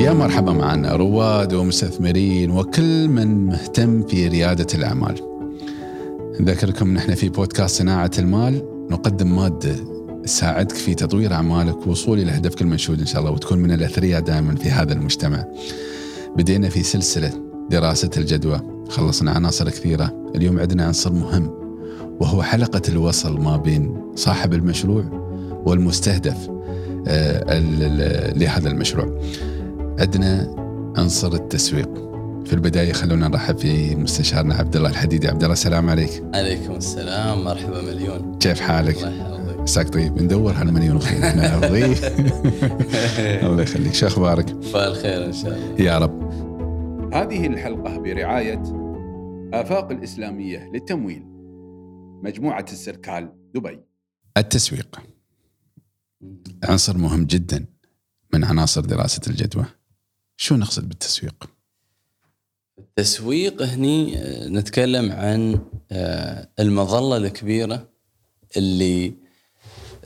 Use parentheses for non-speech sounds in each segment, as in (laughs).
يا مرحبا معنا رواد ومستثمرين وكل من مهتم في ريادة الأعمال. نذكركم نحن في بودكاست صناعة المال. نقدم مادة تساعدك في تطوير أعمالك ووصول إلى هدفك المنشود إن شاء الله وتكون من الأثرياء دائما في هذا المجتمع. بدينا في سلسلة دراسة الجدوى. خلصنا عناصر كثيرة. اليوم عندنا عنصر مهم وهو حلقة الوصل ما بين صاحب المشروع والمستهدف آه، لهذا المشروع. عندنا عنصر التسويق. في البداية خلونا نرحب في مستشارنا عبد الله الحديدي. عبد الله السلام عليك. عليكم السلام. مرحبا مليون. كيف حالك؟ مساك طيب. ندور هالمليون خير (laughs) (laughs) الله يخليك. شو أخبارك؟ بالخير إن شاء الله. يا رب. هذه الحلقة برعاية آفاق الإسلامية للتمويل. مجموعة السركال دبي. التسويق. عنصر مهم جدا من عناصر دراسة الجدوى. شو نقصد بالتسويق؟ التسويق هني آه، نتكلم عن آه، المظلة الكبيرة اللي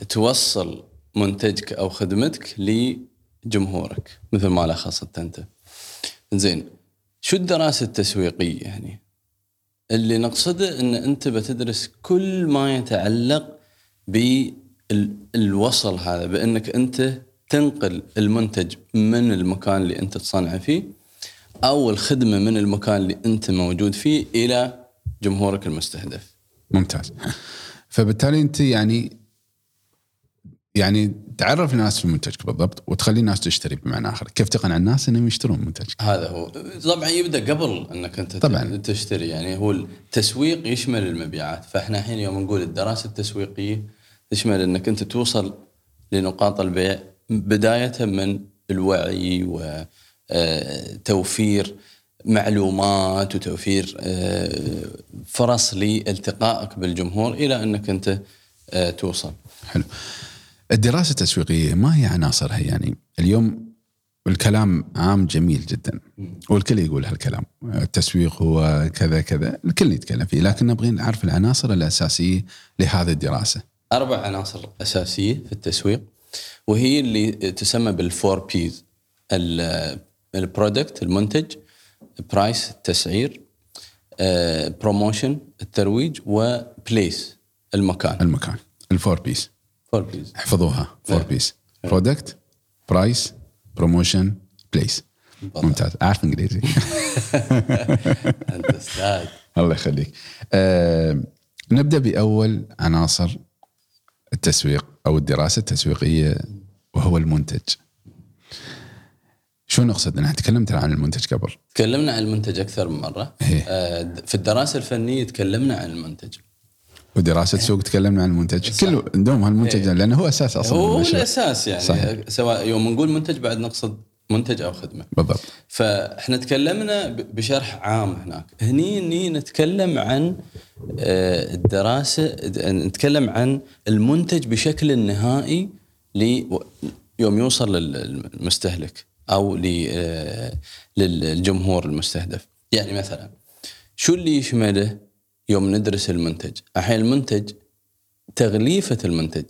توصل منتجك أو خدمتك لجمهورك مثل ما لخصت أنت. زين شو الدراسة التسويقية يعني؟ اللي نقصده إن أنت بتدرس كل ما يتعلق بالوصل هذا بأنك أنت تنقل المنتج من المكان اللي انت تصنعه فيه أو الخدمة من المكان اللي انت موجود فيه إلى جمهورك المستهدف. ممتاز. فبالتالي انت يعني يعني تعرف الناس في منتجك بالضبط وتخلي الناس تشتري بمعنى آخر، كيف تقنع الناس إنهم يشترون منتجك؟ هذا هو، طبعا يبدأ قبل إنك أنت طبعا تشتري يعني هو التسويق يشمل المبيعات، فإحنا الحين يوم نقول الدراسة التسويقية تشمل إنك أنت توصل لنقاط البيع بداية من الوعي وتوفير آه، معلومات وتوفير آه، فرص لالتقائك بالجمهور إلى أنك أنت آه، توصل. حلو. الدراسة التسويقية ما هي عناصرها يعني اليوم الكلام عام جميل جدا والكل يقول هالكلام التسويق هو كذا كذا الكل يتكلم فيه لكن نبغى نعرف العناصر الأساسية لهذه الدراسة. أربع عناصر أساسية في التسويق وهي اللي تسمى بال four Ps ال product المنتج price التسعير promotion آه، الترويج و place المكان. المكان. ال four Ps four Ps احفظوها. four Ps product price promotion place ممتاز. أعرف إنجليزي. (laughs) أنت أستاذ. (laughs) الله يخليك. أه نبدأ بأول عناصر التسويق أو الدراسة التسويقية وهو المنتج شو نقصد؟ أنا تكلمت عن المنتج قبل. تكلمنا عن المنتج أكثر من مرة. إيه؟ آه في الدراسة الفنية تكلمنا عن المنتج. ودراسة سوق تكلمنا عن المنتج، كله عندهم هالمنتج إيه؟ لأنه هو أساس أصلا هو المشروع. الأساس يعني صحيح. سواء يوم نقول منتج بعد نقصد منتج أو خدمة. بالضبط. فإحنا تكلمنا بشرح عام هناك، هني هني نتكلم عن آه، الدراسة نتكلم عن المنتج بشكل نهائي يوم يوصل للمستهلك أو آه، للجمهور المستهدف يعني مثلا شو اللي يشمله يوم ندرس المنتج الحين المنتج تغليفة المنتج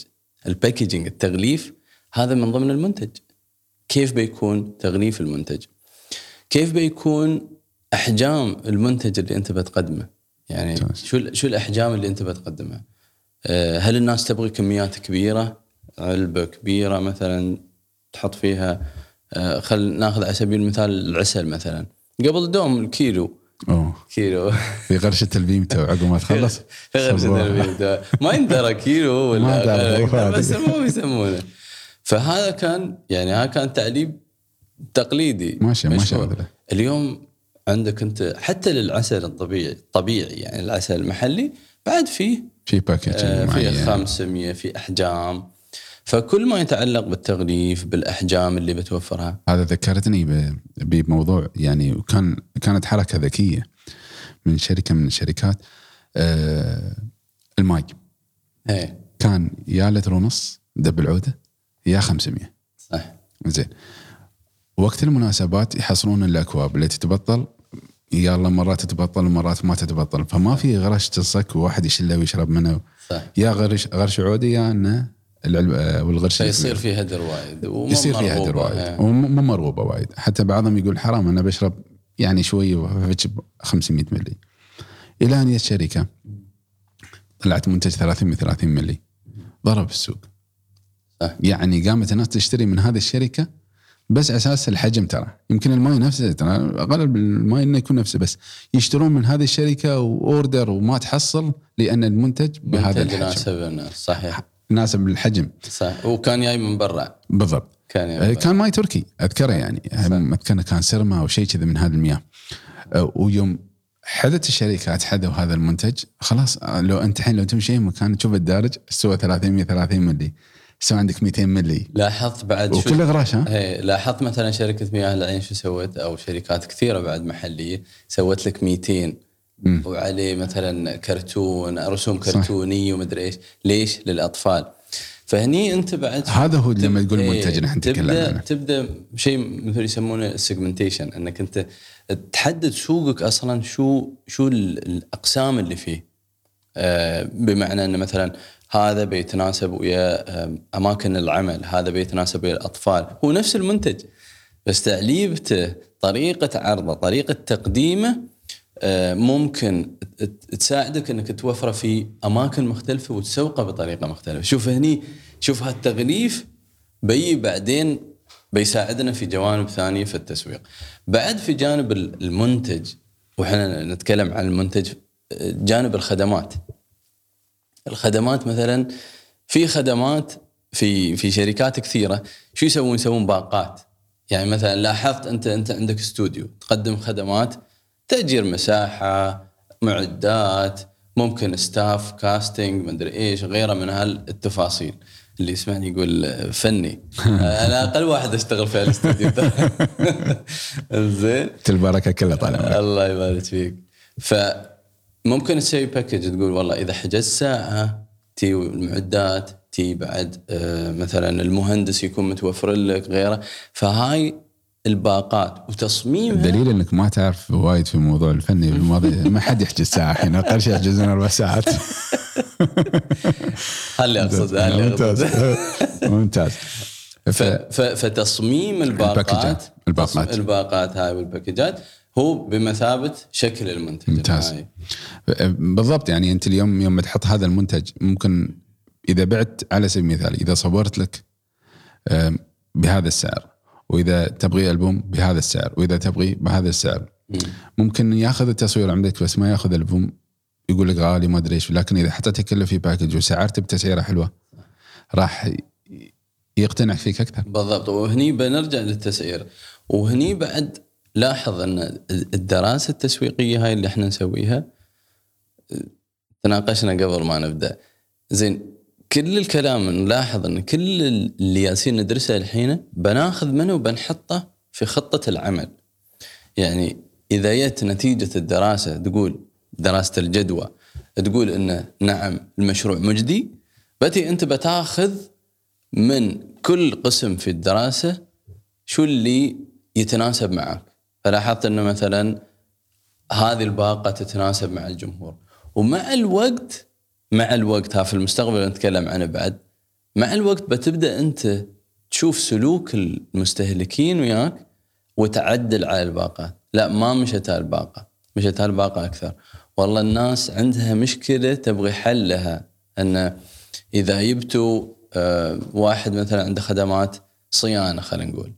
الباكجينج التغليف هذا من ضمن المنتج كيف بيكون تغليف المنتج؟ كيف بيكون أحجام المنتج اللي أنت بتقدمه؟ يعني شو شو الأحجام اللي أنت بتقدمها؟ آه، هل الناس تبغي كميات كبيرة؟ علبة كبيرة مثلا تحط فيها آه، خل ناخذ على سبيل المثال العسل مثلا. قبل دوم الكيلو. أوه. كيلو. (laughs) في غرشة البيمته وعقب ما تخلص. (laughs) في غرشة البيمته ما يندرى كيلو (laughs) ولا بس مو يسمونه فهذا كان يعني هذا كان تعليب تقليدي ماشي ماشي اليوم عندك انت حتى للعسل الطبيعي الطبيعي يعني العسل المحلي بعد فيه في باكج آه في 500 في أحجام. فكل ما يتعلق بالتغليف بالأحجام اللي بتوفرها. هذا ذكرتني بموضوع يعني وكان كانت حركة ذكية من شركة من الشركات آه الماي. إيه. كان يا لتر ونص دب العودة. يا 500 صح زين. وقت المناسبات يحصلون الأكواب اللي تتبطل يلا مرات تتبطل ومرات ما تتبطل. فما في غرش تصك وواحد يشله ويشرب منه. صح يا غرش غرش عودي يا إنه العلب آه، والغرش فيصير في هدر وايد. ومو يصير مرغوبة. هدر وايد. إيه. ومو مرغوبة وايد. حتى بعضهم يقول حرام أنا بشرب يعني شوي وفتش 500 ملي إلى أن جت شركة طلعت منتج 30 ب 30 ملي ضرب السوق. صح. يعني قامت الناس تشتري من هذه الشركة بس أساس الحجم ترى. يمكن الماي نفسه ترى اغلب الماي إنه يكون نفسه بس يشترون من هذه الشركة و order وما تحصل لأن المنتج بهذا الحجم. يناسب الناس صحيح. يناسب الحجم صح وكان جاي من برا. بالضبط. كان برا. كان ماي تركي أذكره يعني. اذكر كان سيرما أو شيء كذا من هذه المياه. آه، ويوم حدت الشركات حدوا هذا المنتج خلاص لو أنت الحين لو تمشي مكان تشوف الدارج سوى 300 30 ملي سوى عندك 200 ملي. لاحظت بعد شو وكله غراش ها؟ إيه لاحظت مثلا شركة مياه العين شو سوت؟ أو شركات كثيرة بعد محلية سوت لك 200 مم. وعليه مثلا كرتون رسوم كرتونية ومدري إيش. ليش؟ للأطفال. فهني أنت بعد هذا هو لما تقول إيه، منتج نحن نتكلم عنه. تبدأ شيء مثل يسمونه السيجمنتيشن إنك أنت تحدد سوقك أصلا شو شو ال- الأقسام اللي فيه. بمعنى انه مثلا هذا بيتناسب ويا آه، أماكن العمل، هذا بيتناسب ويا الأطفال، هو نفس المنتج بس تعليبته، طريقة عرضه، طريقة تقديمه آه، ممكن تساعدك إنك توفره في أماكن مختلفة وتسوقه بطريقة مختلفة، شوف هني شوف هالتغليف بي بعدين بيساعدنا في جوانب ثانية في التسويق. بعد في جانب ال- المنتج وإحنا نتكلم عن المنتج آه، جانب الخدمات. الخدمات مثلا في خدمات في في شركات كثيرة شو يسوون؟ يسوون باقات. يعني مثلا لاحظت أنت أنت عندك استوديو تقدم خدمات تأجير مساحة معدات ممكن staff casting مدري إيش غيره من هالتفاصيل. اللي يسمعني يقول فني. (laughs) أنا أقل واحد أشتغل في الاستوديو (laughs) زين. البركه كلها طالعه الله يبارك فيك. فممكن تسوي package تقول والله إذا حجزت ساعة تي المعدات تي بعد آه، مثلا المهندس يكون متوفر لك غيره. فهاي الباقات وتصميمها الدليل إنك ما تعرف وايد في موضوع الفني في الماضي ما حد يحجز ساعة الحين. أقل شيء يحجزون أربع ساعات. (laughs) اقصده هاللي ممتاز. (laughs) ممتاز. ف- فتصميم الباقات. الباقات. الباقات هاي وال packages هو بمثابة شكل المنتج. ممتاز. النهائي. بالضبط يعني أنت اليوم يوم تحط هذا المنتج ممكن إذا بعت على سبيل المثال إذا صورت لك آم، بهذا السعر وإذا تبغي ألبوم بهذا السعر وإذا تبغي بهذا السعر. مم. ممكن ياخذ التصوير عندك بس ما ياخذ البوم يقول لك غالي ما أدري إيش. لكن إذا حطيته كله في باكج وسعرته بتسعيرة حلوة راح يقتنع فيك أكثر. بالضبط. وهني بنرجع للتسعير. وهني بعد لاحظ أن الدراسة التسويقية هاي اللي إحنا نسويها تناقشنا قبل ما نبدأ. زين كل الكلام نلاحظ أن كل اللي ياسين ندرسه الحين بناخذ منه وبنحطه في خطة العمل. يعني إذا جت نتيجة الدراسة تقول دراسة الجدوى تقول انه نعم المشروع مجدي بتي أنت بتاخذ من كل قسم في الدراسة شو اللي يتناسب معك. فلاحظت إنه مثلا هذه الباقة تتناسب مع الجمهور. ومع الوقت مع الوقت ها في المستقبل نتكلم عنه بعد مع الوقت بتبدأ أنت تشوف سلوك المستهلكين وياك وتعدل على الباقات. لا ما مشت هالباقه مشت هالباقه أكثر. والله الناس عندها مشكلة تبغي حل لها أن إذا جبتوا آه، واحد مثلا عنده خدمات صيانة خلينا نقول.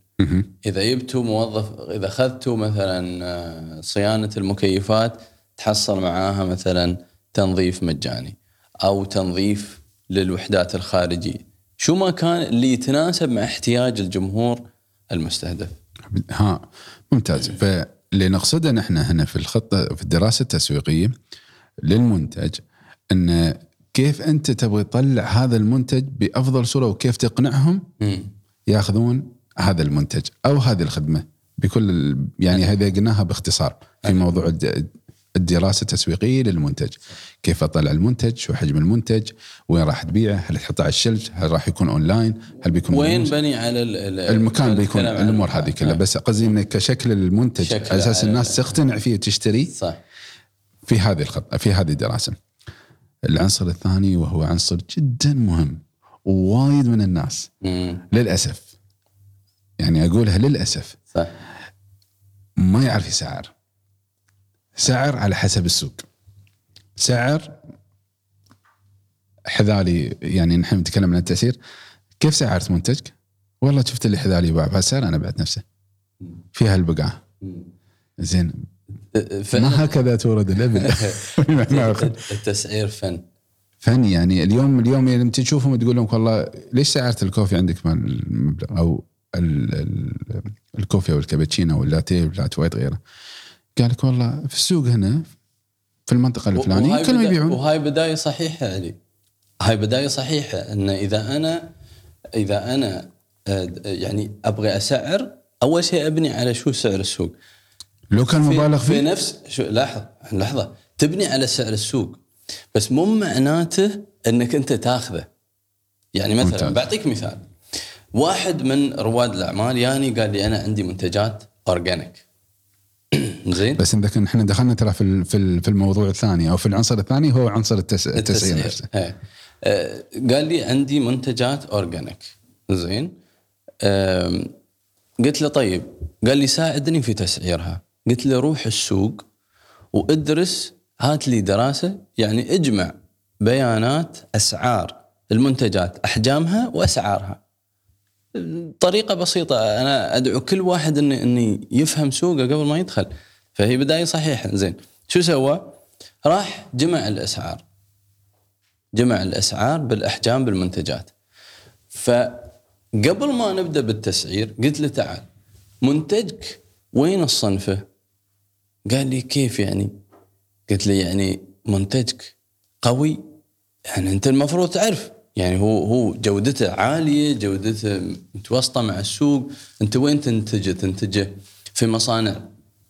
إذا جبتوا موظف إذا أخذتوا مثلا آه، صيانة المكيفات تحصل معاها مثلا تنظيف مجاني أو تنظيف للوحدات الخارجية. شو ما كان اللي يتناسب مع احتياج الجمهور المستهدف؟ ها ممتاز. فاللي نقصده نحن هنا في الخطة في الدراسة التسويقية للمنتج إن كيف أنت تبغى تطلع هذا المنتج بأفضل صورة وكيف تقنعهم. ياخذون هذا المنتج أو هذه الخدمة بكل يعني هذه قلناها باختصار في موضوع الد- الدراسة التسويقية للمنتج. كيف أطلع المنتج؟ شو حجم المنتج؟ وين راح تبيعه هل تحطه على الشلف هل راح يكون أونلاين؟ هل بيكون وين؟ بني على ال- ال- المكان بيكون الأمور. هذه كلها. آه. بس قصدي انه كشكل المنتج على أساس الناس تقتنع فيه وتشتري صح. في هذه الخط في هذه الدراسة. العنصر الثاني وهو عنصر جدا مهم. وايد من الناس مم. للأسف يعني أقولها للأسف. صح. ما يعرف يسعر. سعر على حسب السوق. سعر حذالي يعني نحن نتكلم عن التأثير. كيف سعرت منتجك؟ والله شفت اللي حذالي يباع بهالسعر أنا بعت نفسه فيها البقعه مم. زين. فن. ما هكذا تورد الابل. (laughs) التسعير فن. فن يعني. اليوم اليوم لما تشوفهم تقول لهم والله ليش سعرت الكوفي عندك المبلغ؟ أو الكوفي أو الكابتشينو واللاتيه واللات وايد غيره. قال لك والله في السوق هنا في المنطقة الفلانية كلهم يبيعون. وهاي بداية صحيحة علي. هاي بداية صحيحة إن إذا أنا إذا أنا آه، يعني أبغى أسعر أول شيء أبني على شو سعر السوق. لو كان مبالغ في فيه. نفس شو لاحظ لحظة. تبني على سعر السوق. بس مو معناته إنك أنت تاخذه. يعني مثلا ممتاز. بعطيك مثال. واحد من رواد الأعمال يعني قال لي أنا عندي منتجات organic. (clears throat) زين؟ بس اذا إحنا دخلنا ترى في في ال- في الموضوع الثاني أو في العنصر الثاني هو عنصر التس... التسعير نفسه. إيه. آه، قال لي عندي منتجات أورجانيك. زين؟ آم، قلت له طيب. قال لي ساعدني في تسعيرها. قلت له روح السوق وادرس هات لي دراسة. يعني اجمع بيانات أسعار المنتجات أحجامها وأسعارها. طريقة بسيطة. أنا أدعو كل واحد انه إنه يفهم سوقه قبل ما يدخل. فهي بداية صحيحة. زين. شو سوى؟ راح جمع الأسعار. جمع الأسعار بالأحجام بالمنتجات. فقبل ما نبدأ بالتسعير قلت له تعال منتجك وين الصنفة؟ قال لي كيف يعني؟ قلت له يعني منتجك قوي. يعني أنت المفروض تعرف يعني هو هو جودته عالية جودته متوسطة مع السوق. أنت وين تنتجه؟ تنتجه في مصانع.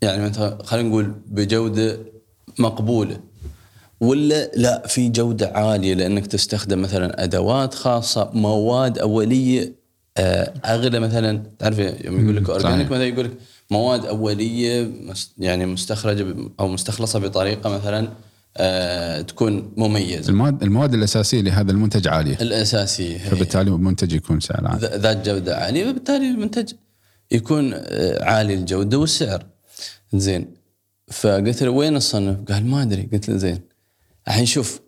يعني مثلا خلينا نقول بجودة مقبولة. ولا لا في جودة عالية لأنك تستخدم مثلا أدوات خاصة مواد أولية آه، أغلى مثلا. تعرف يوم يقول لك أورجانيك. مثلا يقول لك مواد أولية يعني مستخرجة أو مستخلصة بطريقة مثلا تكون مميزة. المواد المواد الأساسية لهذا المنتج عالية. الاساسيه. فبالتالي المنتج يكون سعر عالي. ذات جودة عالية فبالتالي المنتج يكون آه، عالي الجودة والسعر. زين. فقلت له وين الصنف؟ قال ما أدري. قلت له زين. الحين شوف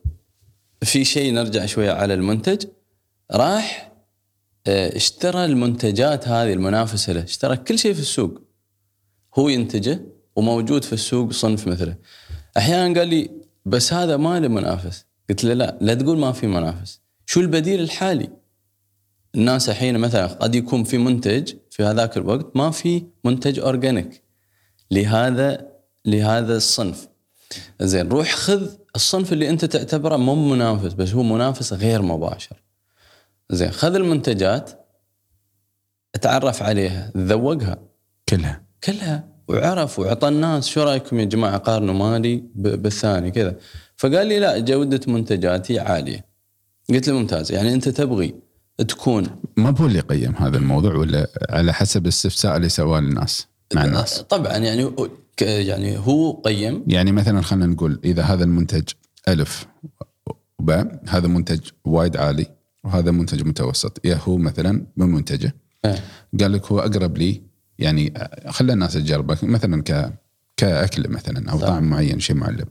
في شيء نرجع شوية على المنتج. راح آه، اشترى المنتجات هذه المنافسة له اشترى كل شيء في السوق. هو ينتجه وموجود في السوق صنف مثله. أحيانا قال لي بس هذا ما له منافس. قلت له لا لا تقول ما في منافس. شو البديل الحالي؟ الناس الحين مثلا قد يكون في منتج في هذاك الوقت ما في منتج اورجانيك لهذا لهذا الصنف. زين روح خذ الصنف اللي أنت تعتبره مو منافس بس هو منافس غير مباشر. زين خذ المنتجات اتعرف عليها ذوقها. كلها. كلها. وعرف وعطى الناس شو رأيكم يا جماعة قارنوا مالي بالثاني كذا. فقال لي لا جوده منتجاتي عالية. قلت له ممتاز يعني أنت تبغي تكون ما هو اللي قيم هذا الموضوع ولا على حسب الاستفساء اللي سواه الناس مع الناس؟ طبعا يعني يعني هو قيم. يعني مثلا خلينا نقول إذا هذا المنتج ألف وباء هذا منتج وايد عالي وهذا منتج متوسط يا هو مثلا من منتجه إيه. قال لك هو أقرب لي يعني خلى الناس تجربه مثلا ك كأكل مثلا أو. طعم معين شيء معلم.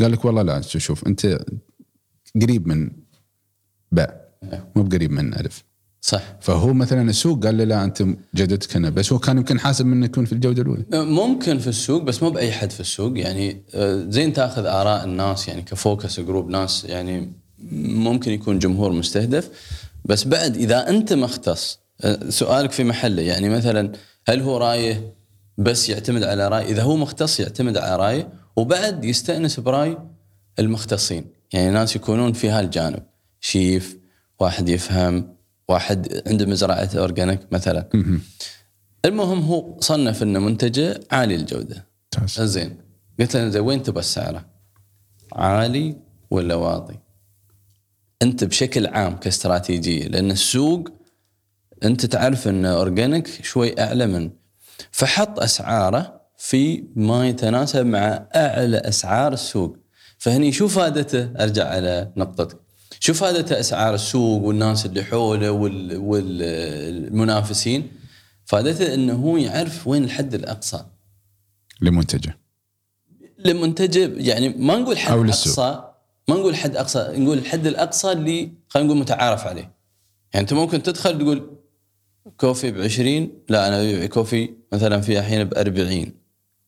قال لك والله لا شوف أنت قريب من باء. مو بقريب من ألف. صح. فهو مثلا السوق قال له لا أنت جودتك هنا بس هو كان يمكن حاسب انه يكون في الجودة الأولى. ممكن في السوق بس مو بأي حد في السوق. يعني آه، زين تأخذ آراء الناس يعني ك focus group ناس يعني ممكن يكون جمهور مستهدف. بس بعد إذا أنت مختص آه، سؤالك في محله يعني مثلا هل هو رأيه بس يعتمد على رأي؟ إذا هو مختص يعتمد على رأيه وبعد يستأنس برأي المختصين. يعني ناس يكونون في هالجانب. شيف واحد يفهم واحد عنده مزرعة أورجانيك مثلا. المهم هو صنف إنه منتجه عالي الجودة. زين. قلت له زين وين تبى سعره؟ عالي ولا واطي؟ أنت بشكل عام كاستراتيجية لأن السوق أنت تعرف أن أورجانيك شوي أعلى من فحط أسعاره في ما يتناسب مع أعلى أسعار السوق. فهني شو فائدته؟ أرجع على نقطتك. شوف هذا أسعار السوق والناس اللي حوله وال- والمنافسين فائدته أنه هو يعرف وين الحد الأقصى. لمنتجه. لمنتجه يعني ما نقول حد. أقصى ما نقول حد أقصى نقول الحد الأقصى اللي خلينا نقول متعارف عليه. يعني أنت ممكن تدخل تقول coffee ب 20 لا أنا ابيع coffee مثلا في الحين ب 40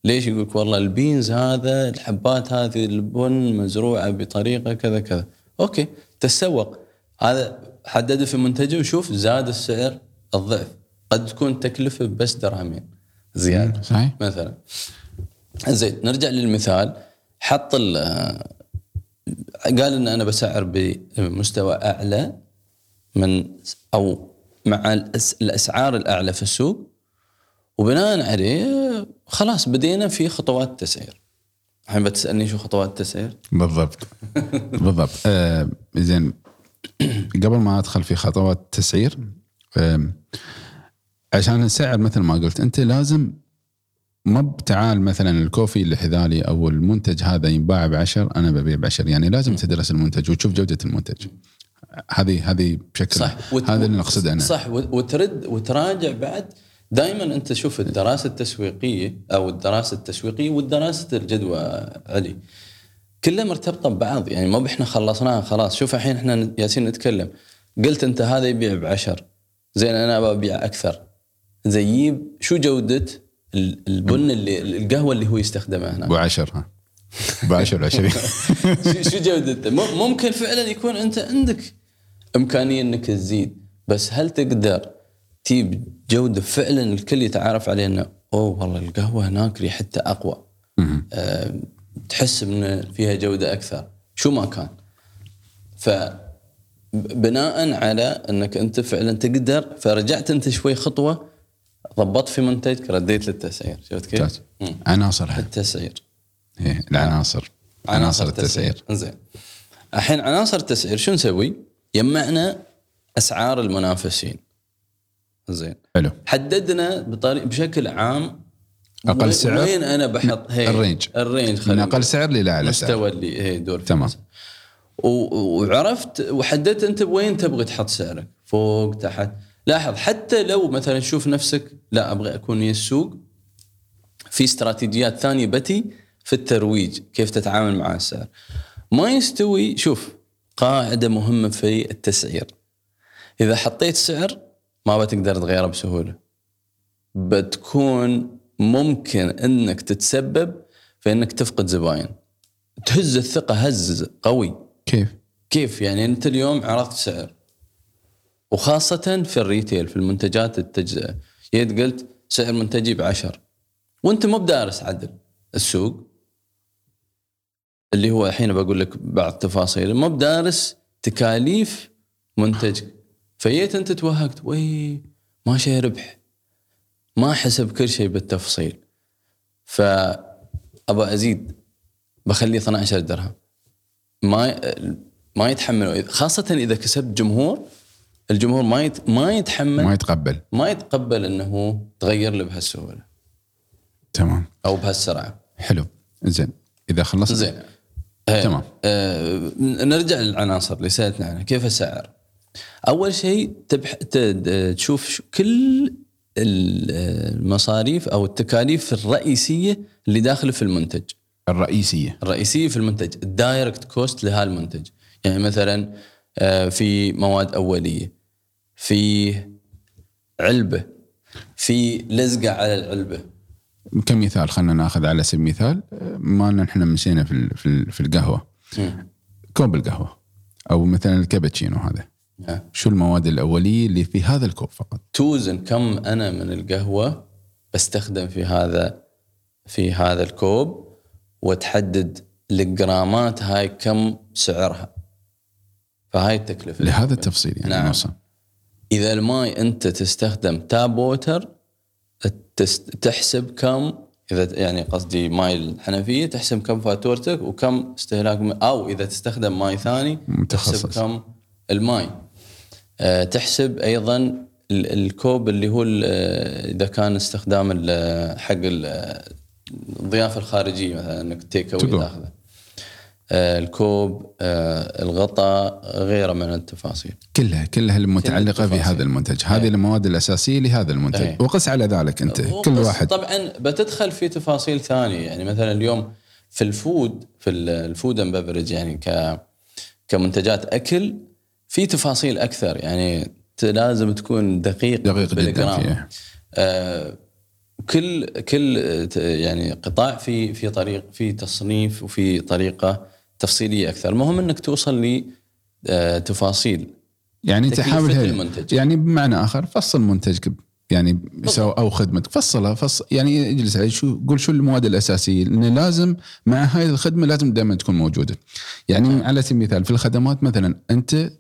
ليش يقول والله ال beans هذا الحبات هذه البن مزروعة بطريقة كذا كذا. أوكي تسوق. هذا حدده في منتجه وشوف زاد السعر الضعف. قد تكون تكلفة بس درهمين زيادة. صحيح. مثلا. زين نرجع للمثال. حط ال- قال إن أنا بسعر بمستوى أعلى من أو مع الأسعار الأعلى في السوق وبناء عليه خلاص بدينا في خطوات تسعير. الحين بتسألني شو خطوات التسعير؟ بالضبط. بالضبط. آه زين قبل ما أدخل في خطوات التسعير آه عشان السعر مثل ما قلت أنت لازم ما بتعال مثلا الكوفي اللي حذالي أو المنتج هذا ينباع بعشر أنا ببيع بعشر يعني لازم تدرس المنتج وتشوف جودة المنتج. هذه هذه بشكل صح. هذا اللي نقصده أنا. صح. وت- وترد وتراجع بعد. دائما أنت شوف الدراسة التسويقية أو الدراسة التسويقية والدراسة الجدوى علي. كلها مرتبطة ببعض. يعني ما إحنا خلصناها خلاص. شوف الحين إحنا جالسين نتكلم. قلت أنت هذا يبيع بعشر. زين أنا ببيع أكثر. زيب شو جودة ال- البن اللي القهوة اللي هو يستخدمها هناك؟ ابو عشر ها. ابو عشر عشرين (laughs) شو جودته؟ مم- ممكن فعلا يكون أنت عندك إمكانية إنك تزيد. بس هل تقدر تجيب جودة فعلا الكل يتعارف عليه إنه أوه والله القهوة هناك ريحتها أقوى. أه تحس إن فيها جودة أكثر. شو ما كان. ف بناء على إنك أنت فعلا تقدر فرجعت أنت شوي خطوة ضبطت في منتجك رديت للتسعير. شفت كيف؟ عناصرها التسعير. إيه، العناصر. عناصر التسعير. زين الحين عناصر التسعير شو نسوي؟ يجمعنا أسعار المنافسين. زين. حلو. حددنا بشكل عام. وين- سعر؟ وين أنا بحط هي ال range. ال range من أقل. سعر إلى أعلى سعر. مستوى اللي هي فيه تمام. وعرفت وحددت أنت وين تبغى تحط سعرك. فوق تحت. لاحظ حتى لو مثلا تشوف نفسك لا أبغى أكون ويا السوق. في استراتيجيات ثانية بتي في الترويج كيف تتعامل مع السعر. ما يستوي شوف قاعدة مهمة في التسعير. إذا حطيت سعر ما بتقدر تغيره بسهولة. بتكون ممكن إنك تتسبب في إنك تفقد زباين. تهز الثقة هز قوي. كيف؟ كيف؟ يعني أنت اليوم عرضت سعر. وخاصة في ال retail في المنتجات التجزئة جيت قلت سعر منتجي بعشر. وأنت مو بدارس عدل. السوق اللي هو الحين بقول لك بعض تفاصيل. مو بدارس تكاليف منتجك فجيت انت توهقت. وي ما شيء ربح. ما حسب كل شيء بالتفصيل. فابى أزيد بخليه 12 درهم. ما ما يتحملوا خاصة إذا كسبت جمهور الجمهور ما يت ما يتحمل. ما يتقبل. ما يتقبل إنه تغير له بهالسهولة. تمام. أو بهالسرعة. حلو. زين. إذا خلصت زين. تمام. آه نرجع للعناصر اللي سألتنا عنها كيف السعر؟ أول شيء تبح... تشوف شو- كل ال- المصاريف أو التكاليف الرئيسية اللي داخلة في المنتج. الرئيسية الرئيسية في المنتج ال direct cost لهالمنتج يعني مثلا آه، في مواد أولية في علبة في لزقة على العلبة كمثال خلينا ناخذ على سبيل المثال مالنا إحنا مشينا في في ال- في القهوة مم. كوب القهوة أو مثلا الكابتشينو هذا آه. شو المواد الأولية اللي في هذا الكوب فقط توزن كم أنا من القهوة بستخدم في هذا في هذا الكوب وتحدد الجرامات هاي كم سعرها فهاي التكلفة لهذا التفصيل يعني نعم. نوصل إذا الماي أنت تستخدم tap water تحسب كم إذا يعني قصدي ماي الحنفيه تحسب كم فاتورتك وكم استهلاك أو إذا تستخدم ماي ثاني متخصص. تحسب كم الماي آه، تحسب أيضا ال- الكوب اللي هو آه، إذا كان استخدام ال- حق ال- الضيافة الخارجية مثلا إنك take. away تاخذه آه، الكوب آه، الغطاء غيره من التفاصيل. كلها كلها المتعلقة في التفاصيل. هذا المنتج. هذه إيه. المواد الأساسية لهذا المنتج. إيه. وقس على ذلك أنت. كل واحد. طبعا بتدخل في تفاصيل ثانية. يعني مثلا اليوم في ال food في ال- ال food and beverage يعني ك كمنتجات أكل في تفاصيل أكثر. يعني لازم تكون دقيق دقيق جدا. فيها. آه، كل كل آه، يعني قطاع في في طريق في تصنيف وفي طريقة تفصيلية أكثر. المهم إنك توصل ل آه، تفاصيل. يعني تحاول المنتج. يعني بمعنى آخر فصل منتجك يعني سو أو خدمتك. فصلها فصل يعني اجلس عليه شو قول شو المواد الأساسية. لأن لازم مع هاي الخدمة لازم دائما تكون موجودة. يعني على سبيل المثال في الخدمات مثلا أنت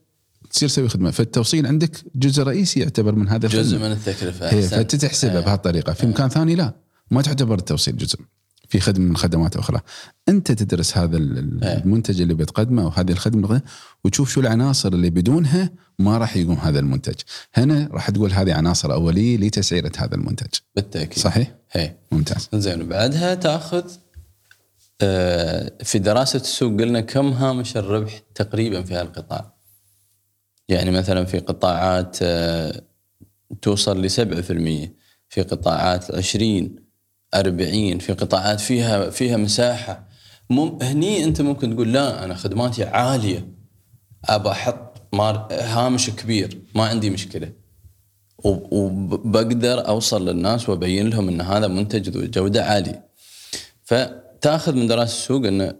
تصير تسوي خدمة فالتوصيل عندك جزء رئيسي يعتبر من هذا جزء. من التكلفة. فانت تحسبها بهالطريقة. في مكان ثاني لا. ما تعتبر التوصيل جزء. في خدمة من خدمات أخرى. أنت تدرس هذا إيه. المنتج اللي بتقدمه أو هذه الخدمة وتشوف شو العناصر اللي بدونها ما راح يقوم هذا المنتج. هنا راح تقول هذه عناصر أولية لتسعيرة هذا المنتج. بالتأكيد. صحيح؟ هي ممتاز. زين وبعدها تأخذ آه، في دراسة السوق قلنا كم هامش الربح تقريبا في هالقطاع. يعني مثلا في قطاعات آه، توصل ل 7% في قطاعات 20 40 في قطاعات فيها فيها مساحة. مم هني أنت ممكن تقول لا أنا خدماتي عالية. أبى أحط هامش كبير ما عندي مشكلة. وب- وبقدر أوصل للناس وأبين لهم إن هذا منتج ذو جودة عالية. فتأخذ من دراسه السوق انه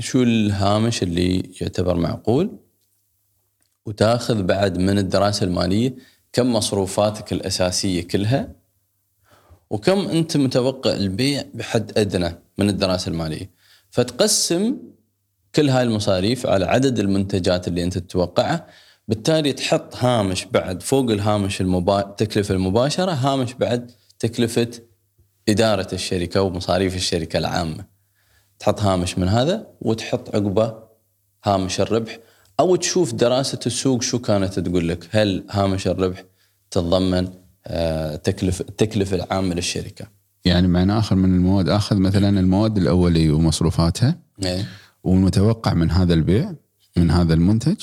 شو الهامش اللي يعتبر معقول وتأخذ بعد من الدراسة المالية كم مصروفاتك الأساسية كلها وكم أنت متوقع البيع بحد أدنى من الدراسة المالية. فتقسم كل هاي المصاريف على عدد المنتجات اللي أنت تتوقعها. بالتالي تحط هامش بعد فوق الهامش المبا... التكلفه المباشرة هامش بعد تكلفة إدارة الشركة ومصاريف الشركة العامة. تحط هامش من هذا وتحط عقبة هامش الربح. أو تشوف دراسة السوق شو كانت تقول لك. هل هامش الربح تتضمن آه، تكلفة التكلفه العامة للشركة. يعني معنى آخر من المواد آخذ مثلا المواد الاوليه ومصروفاتها إيه. والمتوقع من هذا البيع من هذا المنتج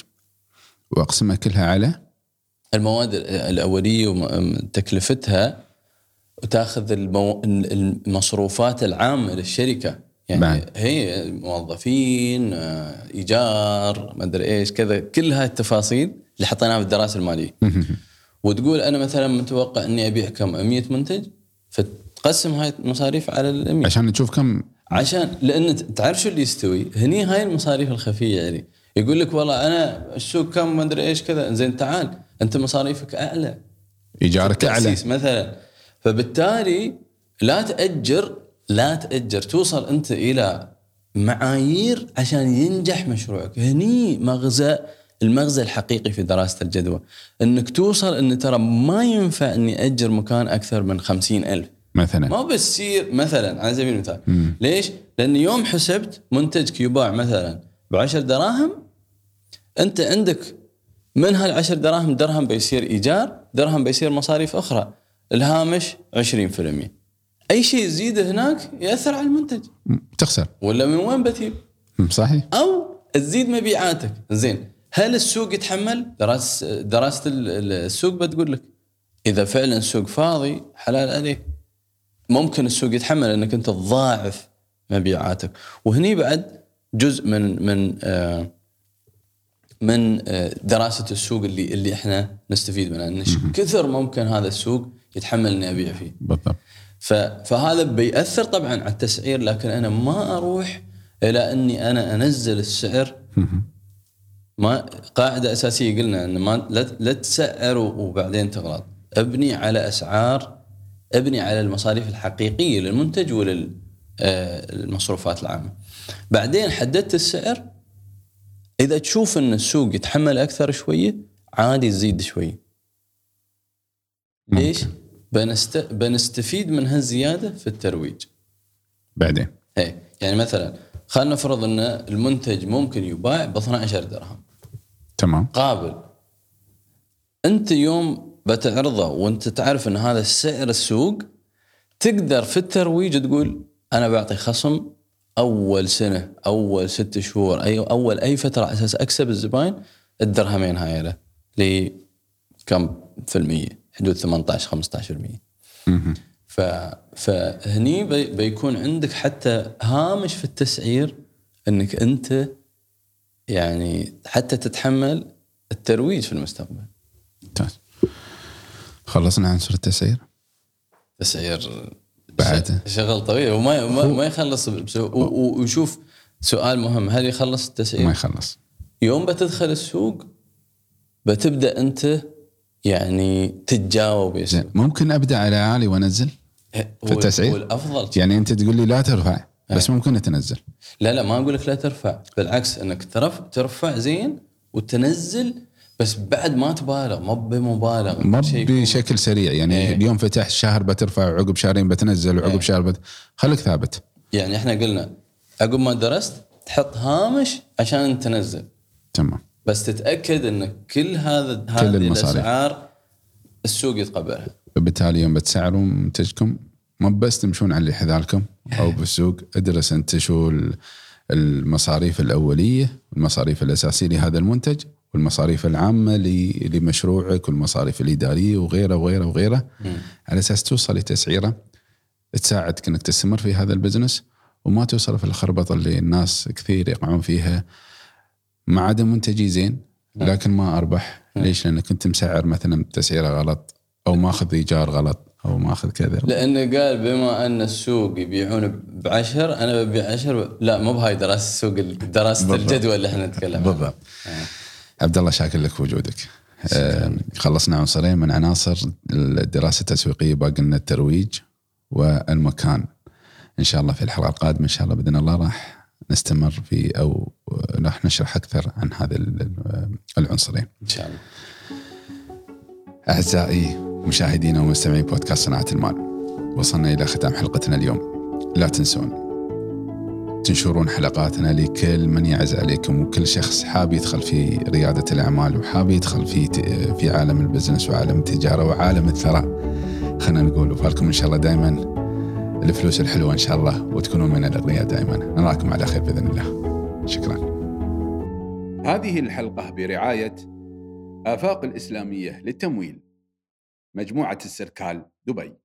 واقسمها كلها على؟ المواد الأولية وتكلفتها وتأخذ المو... المصروفات العامة للشركة. يعني بعد. هي موظفين آه، إيجار ما أدري إيش كذا كل هاي التفاصيل اللي حطيناها في الدراسة المالية. وتقول أنا مثلا متوقع إني أبيع كم؟ 100 منتج؟ فتقسم هاي المصاريف على ال 100 عشان نشوف كم؟ عشان لأن تعرف شو اللي يستوي؟ هني هاي المصاريف الخفية يعني. يقول لك والله أنا السوق كم؟ ما أدري إيش كذا. زين تعال أنت مصاريفك أعلى. إيجارك أعلى. مثلا. فبالتالي لا تأجر لا تأجر. توصل أنت إلى معايير عشان ينجح مشروعك. هني مغزى المغزى الحقيقي في دراسة الجدوى. إنك توصل إن ترى ما ينفع إني أجر مكان أكثر من خمسين ألف. مثلا. ما بتصير مثلا على سبيل المثال. ليش؟ لأن يوم حسبت منتجك يباع مثلا ب 10 دراهم أنت عندك من هال10 دراهم درهم بيصير إيجار، درهم بيصير مصاريف أخرى، الهامش 20%. أي شيء يزيد هناك يأثر على المنتج. تخسر. ولا من وين بتجيب؟ صحيح. أو تزيد مبيعاتك، زين. هل السوق يتحمل؟ دراسه دراسه ال- ال- السوق بتقول لك إذا فعلا السوق فاضي حلال عليك. ممكن السوق يتحمل إنك أنت تضاعف مبيعاتك. وهني بعد جزء من من آه من آه دراسة السوق اللي اللي إحنا نستفيد منها. إن كثر ممكن هذا السوق يتحمل إني أبيع فيه. بالضبط. فهذا بيأثر طبعا على التسعير لكن أنا ما أروح إلى إني أنا أنزل السعر ما قاعدة أساسية قلنا إن ما لا تسعر وبعدين تغلط. أبني على أسعار أبني على المصاريف الحقيقية للمنتج وللمصروفات العامة. بعدين حددت السعر. إذا تشوف إن السوق يتحمل أكثر شوية عادي تزيد شوية. ليش؟ بنست... بنستفيد من هالزيادة في الترويج. بعدين؟ إيه يعني مثلا خلينا نفرض إن المنتج ممكن يباع ب 12 درهم. تمام. قابل. أنت يوم بتعرضه وأنت تعرف إن هذا سعر السوق تقدر في الترويج تقول أنا بعطي خصم أول سنة أول ست شهور اي أول أي فترة على أساس أكسب الزباين الدرهمين هاي له ل كم في المية؟ حدود 18 15% ف فهني بي بيكون عندك حتى هامش في التسعير إنك أنت يعني حتى تتحمل الترويج في المستقبل. ممتاز. خلصنا عنصر التسعير؟ تسعير بعد. شغل طويل. وما ما, ما يخلص بسو- و- و- وشوف سؤال مهم. هل يخلص التسعير؟ ما يخلص. يوم بتدخل السوق بتبدأ أنت يعني تتجاوب. ممكن أبدأ على عالي وأنزل في التسعير؟ هو الأفضل. يعني أنت تقول لي لا ترفع. بس ممكن تنزل. لا لا ما أقول لك لا ترفع. بالعكس إنك ترف ترفع زين وتنزل بس بعد ما تبالغ ما بمبالغه ما بشكل سريع. يعني إيه. اليوم فتحت شهر بترفع وعقب شهرين بتنزل وعقب إيه. شهر بت... خليك ثابت. يعني إحنا قلنا عقب ما درست تحط هامش عشان تنزل. تمام. بس تتأكد إن كل هذا هذه المصاريف. الأسعار السوق يتقبلها. فبالتالي يوم بتسعروا منتجكم ما بس تمشون على اللي حذالكم أو بالسوق أدرس أنت شو ال- المصاريف الأولية والمصاريف الأساسية لهذا المنتج والمصاريف العامة لمشروعك والمصاريف الإدارية وغيره وغيره وغيره. على أساس توصل لتسعيرة تساعدك انك تستمر في هذا البزنس وما توصل في الخربطة اللي الناس كثير يقعون فيها. ما عدا منتجي زين لكن ما أربح. ليش؟ لأنك كنت مسعر مثلا تسعيره غلط أو ماخذ إيجار غلط. أو ماخذ كذا. لأنه قال بما أن السوق يبيعون بعشر أنا ببيع عشر لا مو بهاي دراسة السوق دراسة. الجدوى اللي إحنا نتكلم. عنها بالضبط عبد الله شاكر لك بوجودك آه، خلصنا عنصرين من عناصر الدراسة التسويقية باقي لنا الترويج والمكان. إن شاء الله في الحلقة القادمة إن شاء الله بإذن الله راح نستمر في أو راح نشرح أكثر عن هذا ال- العنصرين. إن شاء الله. أعزائي مشاهدينا ومستمعي بودكاست صناعة المال. وصلنا إلى ختام حلقتنا اليوم. لا تنسون تنشرون حلقاتنا لكل من يعز عليكم وكل شخص حاب يدخل في ريادة الأعمال وحاب يدخل في في عالم البزنس وعالم التجارة وعالم الثراء. خلينا نقول وفالكم إن شاء الله دائما الفلوس الحلوة إن شاء الله وتكونون من الأغنياء دائما نراكم على خير بإذن الله. شكرا. هذه الحلقة برعاية آفاق الإسلامية للتمويل. مجموعة السركال دبي.